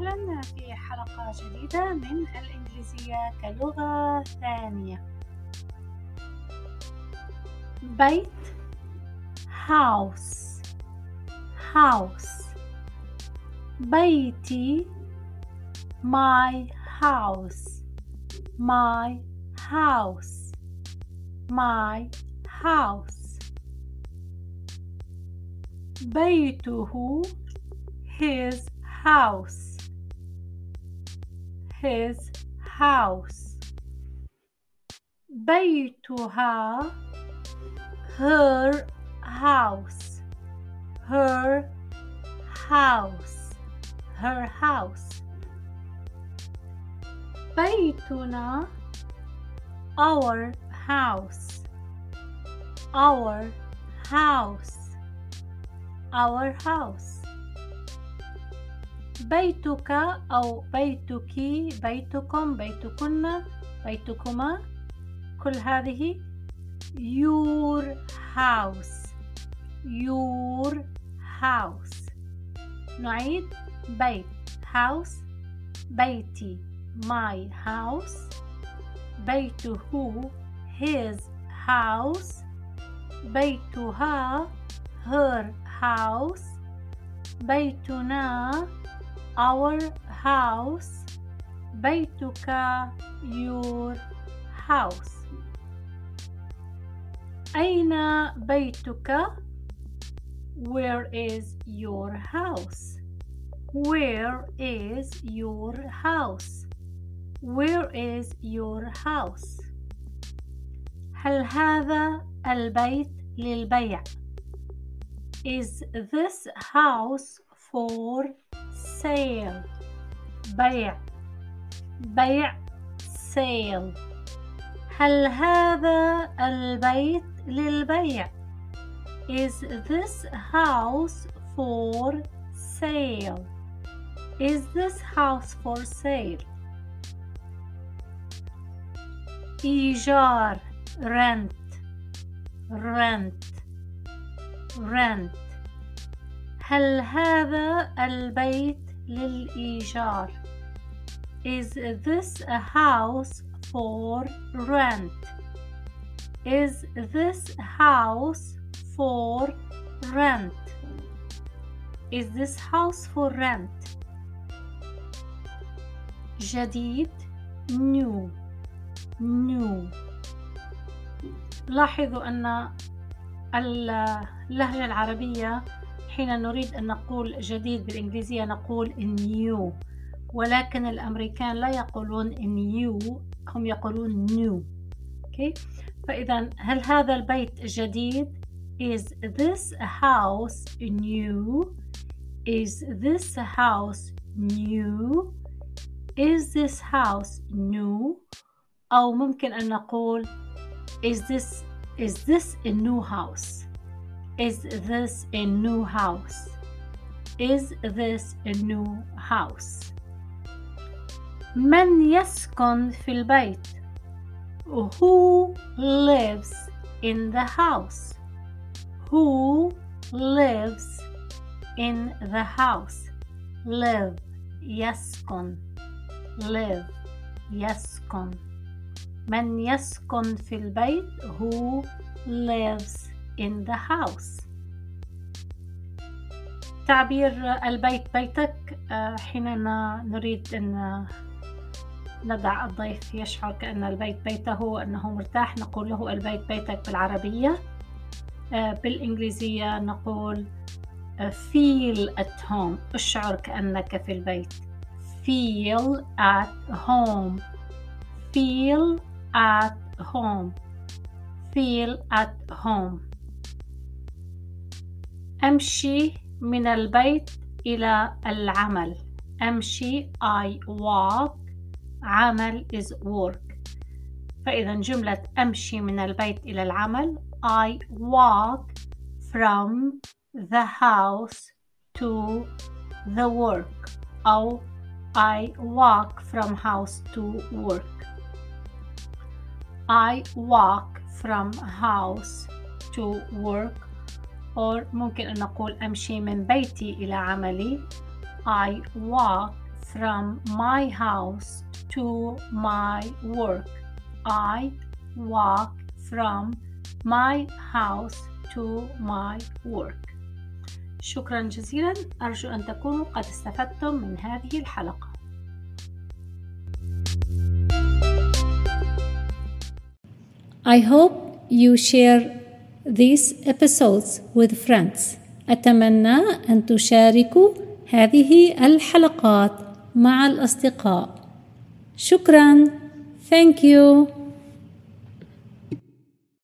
وسهلا في حلقة جديدة من الإنجليزية كلغة ثانية. بيت house house. بيتي my house. my house. my house. بيته his house. his house بيتها her house her house her house بيتنا our house our house our house بيتك أو بيتك بيتكم بيتكن بيتكما. كل هذه your house your house. نعيد بيت house بيتي my house. بيته his house. بيتها her house. بيتنا our house بيتك your house أين بيتك where is your house where is your house where is your house هل هذا البيت للبيع is this house for sale بيع بيع sale هل هذا البيت للبيع is this house for sale is this house for sale إيجار rent rent rent هل هذا البيت للإيجار Is this a house for rent? Is this house for rent? Is this house for rent? جديد new new لاحظوا أن اللهجة العربية حين نريد أن نقول جديد بالإنجليزية نقول new ولكن الأمريكان لا يقولون new هم يقولون new okay. فإذا هل هذا البيت جديد Is this house new? Is this house new? Is this house new? أو ممكن أن نقول Is this Is this a new house? Is this a new house? Is this a new house? من يسكن في البيت? Who lives in the house? Who lives in the house? Live يسكن live يسكن من يسكن في البيت who lives in the house. تعبير البيت بيتك حينما نريد أن ندع الضيف يشعر كأن البيت بيته وأنه مرتاح نقول له البيت بيتك بالعربية. بالإنجليزية نقول feel at home أشعر كأنك في البيت. feel at home. feel at home. feel at home. أمشي من البيت إلى العمل أمشي I walk عمل is work فإذا جملة أمشي من البيت إلى العمل I walk from the house to the work أو I walk from house to work I walk from house to work or ممكن أن نقول أمشي من بيتي إلى عملي I walk from my house to my work. I walk from my house to my work. شكرا جزيلا أرجو أن تكونوا قد استفدتم من هذه الحلقة I hope you share these episodes with friends. أتمنى أن تشاركوا هذه الحلقات مع الأصدقاء. شكرا. Thank you.